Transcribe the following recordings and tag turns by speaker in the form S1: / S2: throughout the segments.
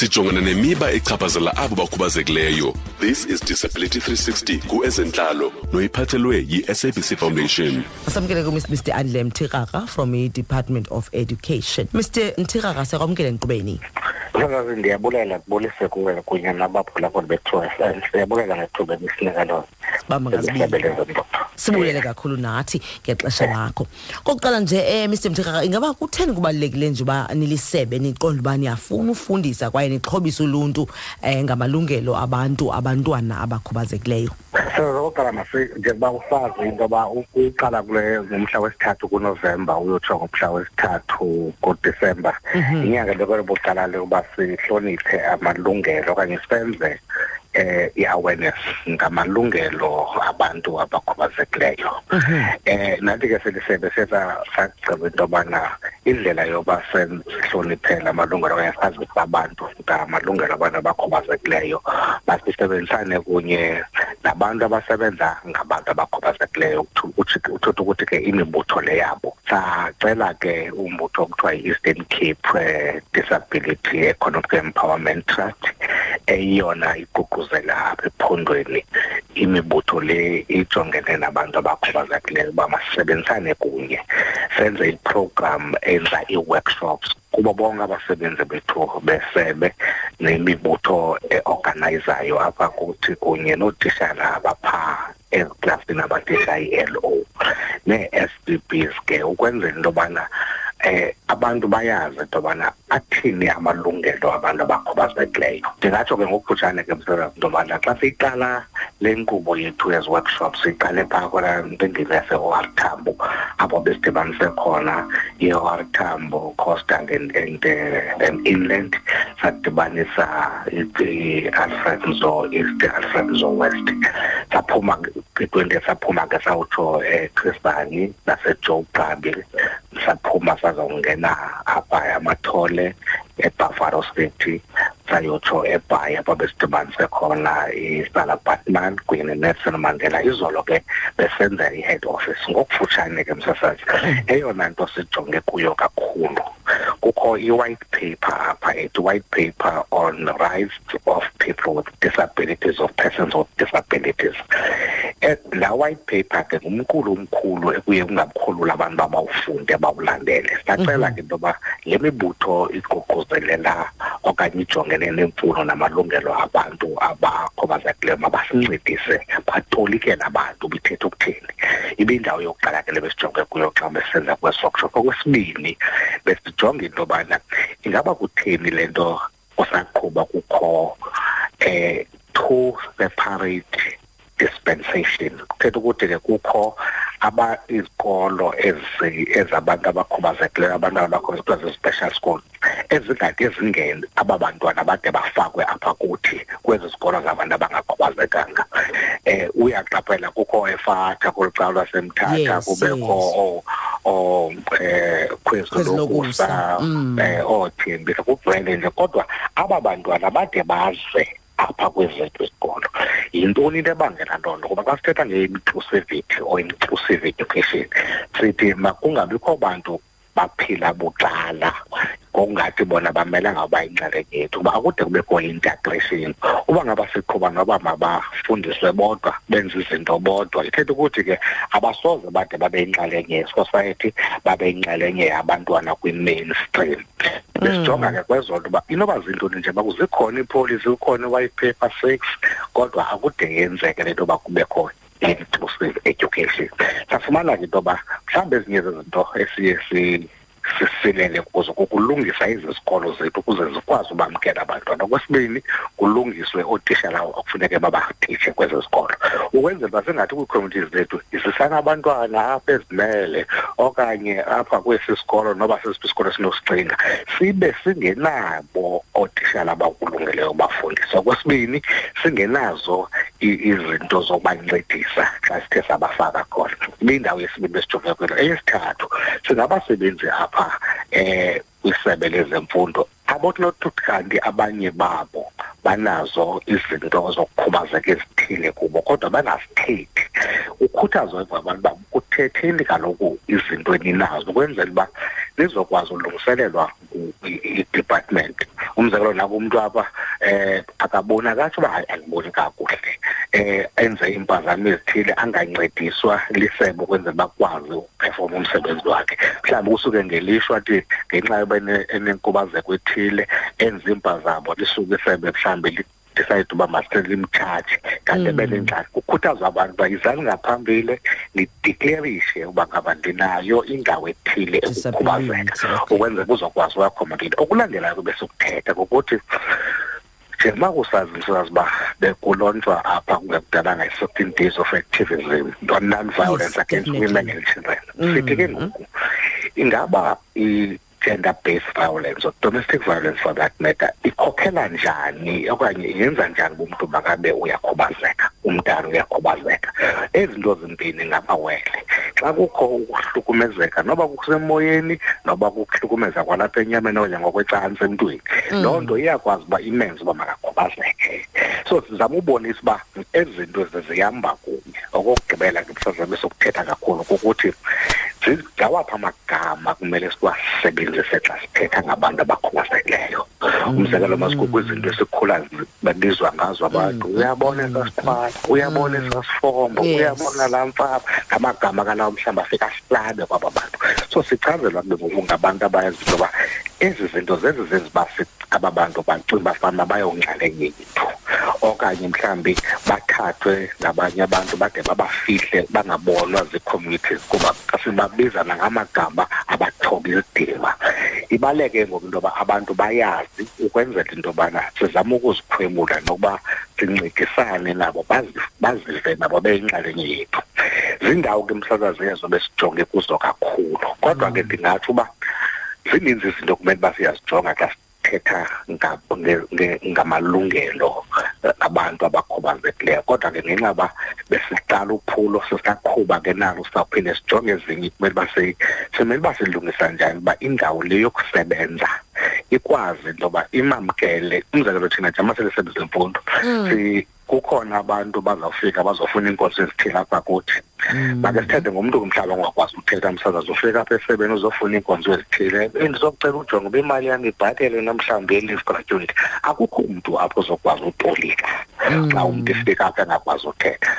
S1: sijongana nemiba echaphazela abo bakhubazekileyo. This is disability 360 kuezentlalo noyiphathelwe yi-sabc foundation.
S2: Asamkele ku mr adle mthikaka from i-department of education. Mr mthikaka siyakwamkele nkqubeni
S3: Mhlakazi ndiyabulela kubulise kuwe kunye nabaphulaphuli bethuwa siyabulela ngethuba ebisinika lona
S2: bamba sibulele kakhulu nathi ngexesha lakho. Kokuqala nje um mr mthikaka ingaba kutheni kubalulekile nje uba nilisebe niqonda uba niyafuna ufundisa kwaye nixhobise uluntu um ngamalungelo abantu abantwana abakhubazekileyo.
S3: So okokuqala masi njengoba usazi into yoba ukuqala kule ngomhla wesithathu kunovemba uyotsho ngomhla wesithathu kudisemba. Inyanga lokubuqala le uba sihloniphe amalungelo okanye senze eh i-awareness ngamalungelo abantu abakhubazekileyo. Eh nathi ke silisebe setha sagqiba into yobana indlela yoba sihloniphele amalungelo okanye sazise abantu ngamalungelo abantu abakhubazekileyo masisebenzisane kunye nabantu abasebenza ngabantu abakhubazekileyo uthetha ukuthi ke imibutho le yabo. Sacela ke umbutho okuthiwa yi-eastern cape uh, disability economic empowerment trust eyiyona iququzela apha ephondweni imibutho le ijongene nabantu abakhubazekileyo uba masisebenzisane kunye senze iprogram enza ii-workshops kubo bonke abasebenzi bethu besebe nemibutho eorganizayo apha kuthi kunye nootishala abaphaa eziklasini abatisha i-LO nee-SBBs ke ukwenzela into yobana eh abantu bayazi into yobana athini amalungelo abantu abakhubazekileyo ndingatsho ke ngokufutshane ke msebenzi into yobana xa siyiqala le nkqubo yethu yezi workshops siqale phaa kona mpengile yase-OR Tambo apho besidibanise khona i-OR Tambo coastal and, and, uh, and inland. Sadibanisa i-alfred nzo east alfred nzo west. Saphuma kwi-twenty saphuma ke sawutsho echrisbani nasejoe gqabi saphuma sazawungena apha amathole ebuffalo city sayotsho ebhayi apho besidibanise khona isala batman kunye nenelson mandela. Izolo ke besenza i-head office ngokufutshane ke msasazi eyona nto sijonge kuyo kakhulu kukho i-white paper apha ethi white paper on rights of people with disabilities of persons with disabilities la white paper ke ngumqulu omkhulu ekuye kungabukhulula abantu babawufunde bawulandele sacela ke into yoba le mibutho iququzelela okanye ijongene nemfuno namalungelo abantu abakhubazekileyo mabasincedise batolikele abantu bithetha ukuthini ibindawo yokuqala ke le besijonge kuyo xa besenza kwesokushop okwesibini besijonge into yobana ingaba kutheni le nto osaqhuba kukho eh two separate dispensation. Kuthetha ukuthi ke kukho aba izikolo ezabantu abakhubazekileyo abantwana abakhubazekileyo zi-special schools ezingade zingene aba bantwana bade bafakwe apha kuthi kwezi zikolo zabantu abangakhubazekanga. Eh uyaqaphela kukho efatha kulucalu lwasemthatha kubekho o eh kwezolokusa eh othembi kugcwele nje kodwa aba bantwana bade baze apha kwezethu isikolo yintoni into ebangela loo nto? Kuba xa sithetha nge-inclusivity or inclusive education sithi makungabikho bantu baphila bucala ngokungathi bona bamelanga uba yinxalenye yethu. Kuba akude kubekho i-integration. Uba ngaba siqhuba noba mabafundiswe bodwa benze izinto bodwa ithetha ukuthi ke abasoze bade babe yinxalenye ye-society babe yinxalenye yabantwana kwi-mainstream. Besijonga ke kwezo nto uba inoba zintoni nje bakuzikhona iipolisi ukhona i-white paper six kodwa akude yenzeke le nto yoba kubekho inclusive education. Safumana ke into yoba mhlawumbi ezinye zezinto esiye sisilele kuzo kukulungisa ezi zikolo zethu ukuze zikwazi ubamkela abantwana. Okwesibini kulungiswe ootishala okufuneke babatitshe kwezi zikolo. Ukwenzela uba singathi kwii-communities zethu isisana abantwana apha ezimele okanye apha kwesi sikolo noba sesiphi isikolo esinosigcinga sibe singenabo ootishala abakulungeleyo bafundisa okwesibini singenazo izinto zokubancedisa xa sithe sabafaka khona. Ibiyindawo yesibini besijonge kwelo eyesithathu singabasebenzi apha eh kwisebe lezemfundo. Abokunothi kanti abanye babo banazo izinto zokukhubazeka ezithile kubo kodwa bangazithethi ukhuthazwa ngabantu uba kuthetheni kaloku izinto eninazo ukwenzela uba nizokwazi ulungiselelwa i-department umzekelo nakumuntu apha eh akabona kahle uba akuboni kakuhle. Eh enze impazamo ezithile angancediswa lisebe ukwenzela bakwazi ukuperform umsebenzi wakhe. Mhlawumbe kusuke ngelishwa athi ngenxa yoba enenkubazeko ethile enze impazamo lisuke isebe mhlawumbe decide uba masilimthathe kanti benenjani kukhuthazwa abantu uba izani ngaphambili nideclarishe uba ngaba ndinayo indawo ethile ekukhubazeka ukwenzeka kuzokwazi uaccommodate okulandelayo kube sokuthetha ngokuthi njengoba kusazi uba bekulontshwa apha kungekudalanga i-sixteen days of activism on non-violence against women and children. Sithi ke ngoku ingaba gender based violence or domestic violence for that matter ikhokhela njani? Okanye yenza njani umuntu makabe uyakhubazeka umntana uyakhubazeka? Ezinto zimbini ngamawele xa kukho ukuhlukumezeka noba kusemoyeni noba kuhlukumeza kwalapha enyameni okanye ngokwecansi emntwini loo nto iyakwazi uba imenze uba makakhubazeke. So sizama ubonisa uba ezi zinto zihamba kunye. Okokugqibela ke msazabe sokuthetha kakhulu kukuthi ngawaphi amagama kumele siwasebenzise xa sithetha ngabantu abakhubazekileyo umzekelo masikukho izinto esikhula babizwa ngazo abantu uyabona esasithwala uyabona esasifombo uyabona laa mfaba ngamagama kalawo mhlawumbi afika sihlabe kwaba bantu. So sichazelwa kube ngoku ngabantu abayazi into yoba ezi zinto zezi zenzi uba aba bantu bacinga bafana bayonxalenye yethu okanye mhlambi bathathwe ngabanye abantu bade babafihle bangabonwa zii-communities kuba sibabiza nangamagama abathoba isidima ibaleke ngoku into yoba abantu bayazi ukwenzela into yobana sizame ukuzikhwemula nokuba sincedisane nabo bazive nabo beyinxalenye yethu. Ziindawo ke mhlazazi ezo besijonge kuzo kakhulu. Kodwa ke ndingatsho uba zininzi izinto kumele uba siyazijonga xa sithetha ngamalungelo abantu abakhubazekileyo kodwa ke ngenxa yoba besiqala uphulo sisaqhuba ke nalo sizawuphinde sijonge ezinye kumele uba simele uba silungisa njani uba indawo le yokusebenza ikwazi into yoba imamkele. Umzekelo thina jama sele zemfundo kukhona abantu bazawufika bazofuna iinkonzo ezithile apha kuthi. Make sithethe ngomntu kumhlaba ongakwazi ukuthetha msazazi ufika apha esebeni uzofuna iinkonzo ezithile. Bendizokucela ujonga uba imali yam ibhatele namhlawumbi ye-leave gratuity akukho umntu apho uzokwazi utolika xa umntu efika apha engakwazi uthetha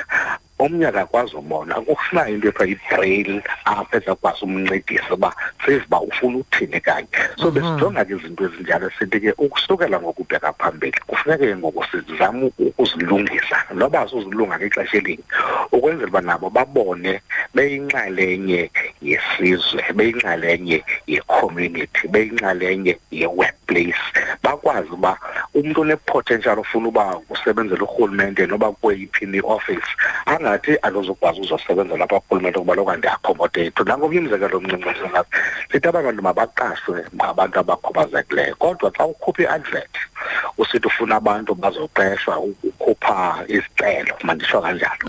S3: omnye akakwazi ubona kufunayo into ethiwa yi-braille apha ezakwazi umncedisa uba sive uba ufuna uthini kanye. So besijonga ke izinto ezinjalo sithi ke ukusukela ngokubheka phambili kufuneke ke ngoku sizame ukuzilungisa. Noba suzilunga ngexesha elinye ukwenzela uba nabo babone beyinxalenye yesizwe beyinxalenye ye-community beyinxalenye ye-workplace. Bakwazi uba umntu one-potential ofuna uba usebenzela urhulumente noba kweyiphi office angathi andizokwazi uzosebenza lapha kurhulumente kuba loku andiaccommodate nangomnye umzekelo omncinci sithi abantu mabaqashwe ngabantu abakhubazekileyo. Kodwa xa ukhupha i-advert usithi ufuna abantu bazoqeshwa ukukhupha izicelo manditsho kanjalo.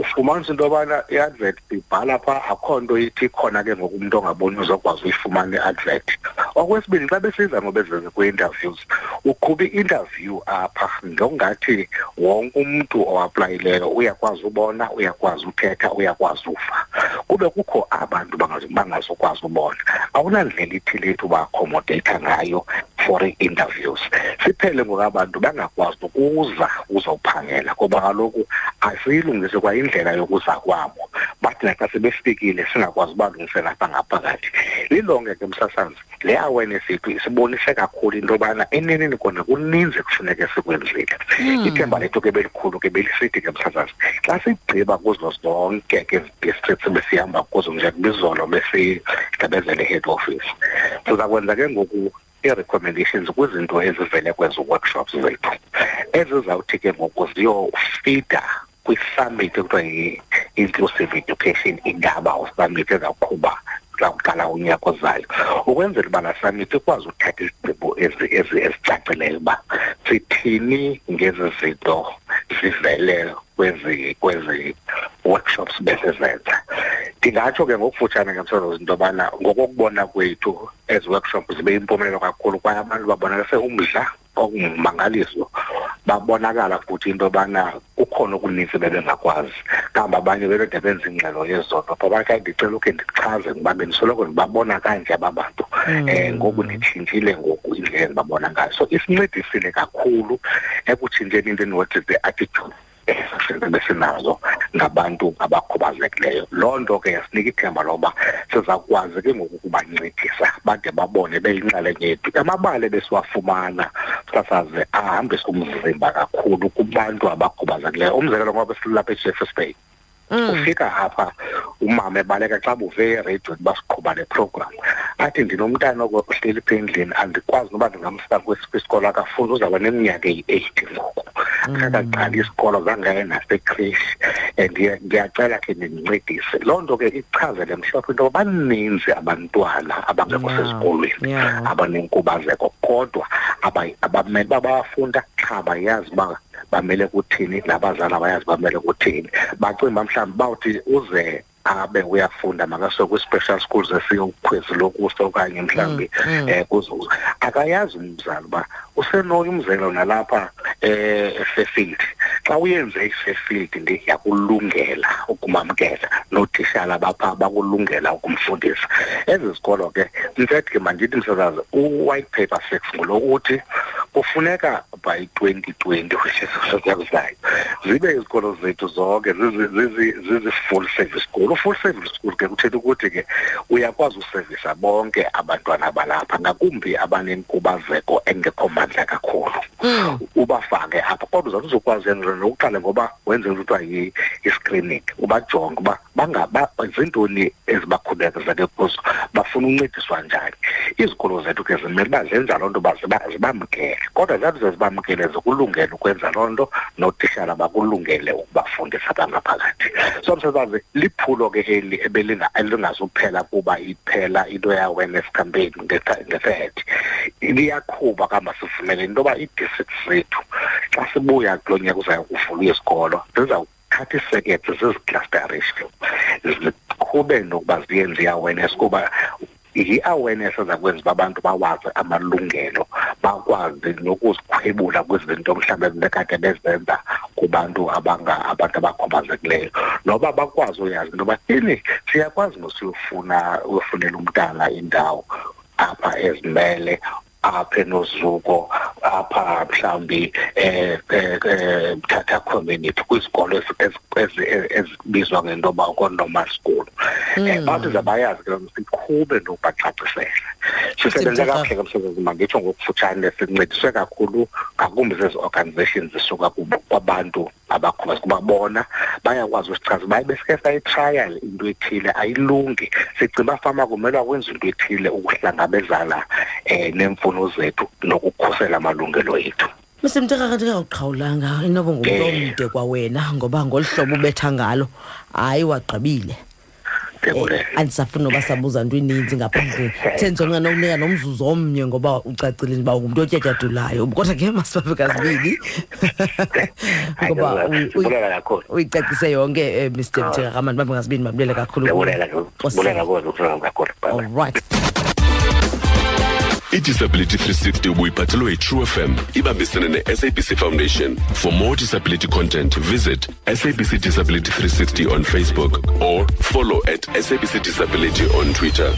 S3: Ufumanisa into yobana i-advert ibhala phaa akho nto ithi khona ke ngoku umntu ongaboni uzokwazi uyifumana i-advert. Okwesibini xa besiza ngobezeze kwi-interviews uqhuba i-interview apha. Ngokungathi wonke umntu owaplayileyo uyakwazi ubona uyakwazi uthetha uyakwazi ufa kube kukho abantu bangazokwazi ubona. Awunandlela ithile ethi uba-accommodata ngayo for i-interviews. Siphele ngoku abantu bangakwazi ukuza uzawuphangela ngoba kaloku asiyilungise kwa indlela yokuza kwabo. Bathi naxa sebefikile singakwazi ubalungisela apha ngaphakathi. Lilonke ke msasazi le awareness yethu isibonise kakhulu into yobana eneneni kona kuninzi kufuneke sikwenzile. Ithemba lethu ke belikhulu ke belisithi ke msasazi xa sigqiba kuzo zonke ke districts besihamba kuzo njengobizolo besigqibezele head office. Siza kwenza ke ngoku i-recommendations kwizinto ezivele kwezo workshops zethu ezizawuthi ke ngoku ziyofida kwi-summit ekuthiwa yi-inclusive education indaba usummit ezawuqhuba zawuqala unyaka ozayo. Ukwenzela uba laa summit ikwazi uthatha izigqibo ezicacileyo uba sithini ngezi zinto zivele kwezi kwezi workshops besizenza ndingatsho ke ngokufutshane ngemsozo into yobana ngokokubona kwethu ezi workshops zibe yimpumelelo kakhulu kwaye abantu babonakase umdla ongumangaliso babonakala futhi into yobana kukhona okuninzi bebengakwazi kambe abanye belode benza ingxelo yezono. Ngoba ke ndicela ukhe ndichaze ngoba bendisoloko ndibabona kanje aba bantu. Um ngoku nditshintshile ngoku indlela endibabona ngayo. So isincedisile kakhulu ekutshintsheni into endinothi the attitude. Besinazo ngabantu abakhubazekileyo. Loo nto ke yasinika ithemba loba sizakwazi ke ngoku ukubancedisa bade babone beyinxalenye yethu amabali besiwafumana sasaze ahambise umzimba kakhulu kubantu abakhubazekileyo. Umzekelo ngoba silapha ejeffers Bay ufika apha umama ebaleka xa buve eredio basiqhuba le program athi ndinomntana ohleli pha endlini andikwazi noba ndingamsa kwisikolo akafunda uzawuba neminyaka eyi-eight ngoku. Mm. Akaqali isikolo zange aye nasekrishi and ndiyacela ke nindincedise loo nto ke ichazele mhlophe into yoba baninzi abantwana abangekho sesikolweni abanenkubazeko kodwa abamele uba bayafunda qha bayazi uba bamele kuthini nabazali abayazi bamele kuthini. Bacimba mhlawumbi bawuthi uze abe uyafunda makasuke kwi-special schools esiyokhwezi lokuso okanye mhlawumbi um kuzuza akayazi umzali uba usenoyo umzekelo nalapha um efairfield xa uyenze i-fairfield ndiyakulungela ukumamkela nootitshala bapha bakulungela ukumfundisa. Ezi zikolo ke infact ke mandithi msezazi u-white paper six ngulo uthi kufuneka by twenty twenty which is sekuzayo zibe izikolo zethu zonke zizi-full service school. U-full service school ke kuthetha ukuthi ke uyakwazi usevisa bonke abantwana abalapha ngakumbi abanenkubazeko engekho mandla kakhulu. Ubafake apha kodwa uzawuthi uzokwazi yenza nokuqale ngoba wenze ukuthiwa kuthiwa yi-screening ubajonge uba zintoni ezibakhubezeke kuzo bafuna uncediswa njani. Izikolo zethu ke zimele uba zenza loo nto uba zibamkele kodwa zathi zezibamkele zikulungele ukwenza loo nto nootishala bakulungele ukubafundisa abangaphakathi so msebenzi liphulo ke eli ebelingazuphela kuba iphela into ye-awareness campaign nge-third liyaqhuba kamba sivumele into yoba ii-districts zethu xa sibuya kulo nyaka uzayo kuvulwa izikolo zizawuthatha isekethe ziziclusterishe ziqhube nokuba ziyenze i-awareness kuba yi-awareness ezakwenza uba abantu bawazi amalungelo bakwazi nokuzikhwebula kwizinto mhlawumbi ebekade bezenza kubantu abanga abantu abakhubazekileyo. Noba bakwazi uyazi into yoba ini siyakwazi nosiyofuna uyofunela umntana indawo apha ezimele apha enozuko apha mhlawumbi eh mthatha community kwizikolo ezibizwa ngento yoba ko-normal school um bantu zabayazi ke siqhube nokubacacisela sisebenze kakuhle ke msebenzi manditsho ngokufutshane sincediswe kakhulu ngakumbi zezi organizations zisuka kwabantu abakhubazeka kuba bona bayakwazi usichaza baye besike sayitrial into ethile ayilungi. Sicinga fama kumele wakwenza into ethile ukuhlangabezana um neemfuno zethu nokukhusela amalungelo ethu.
S2: Mr. Mtekaka ndingawuqhawulanga inoba ngumntu omde kwawena ngoba ngolu hlobo ubetha ngalo hayi wagqibile. Andisafuni noba sabuza nto ininzi ngaphandle. Sendizonqa nokunika nomzuzu omnye ngoba ucacile uba ngumntu otyatyadulayo. Kodwa ke masibabe kazibini ngoba uyicacise yonke um mr mtekaka mani babe ngazibini babulele kakhulu all right.
S1: Idisability 360 ubuyiphathelwe yi-true fm ibambisene ne-sabc foundation. For more disability content visit sabc disability 360 on facebook or follow at sabc disability on twitter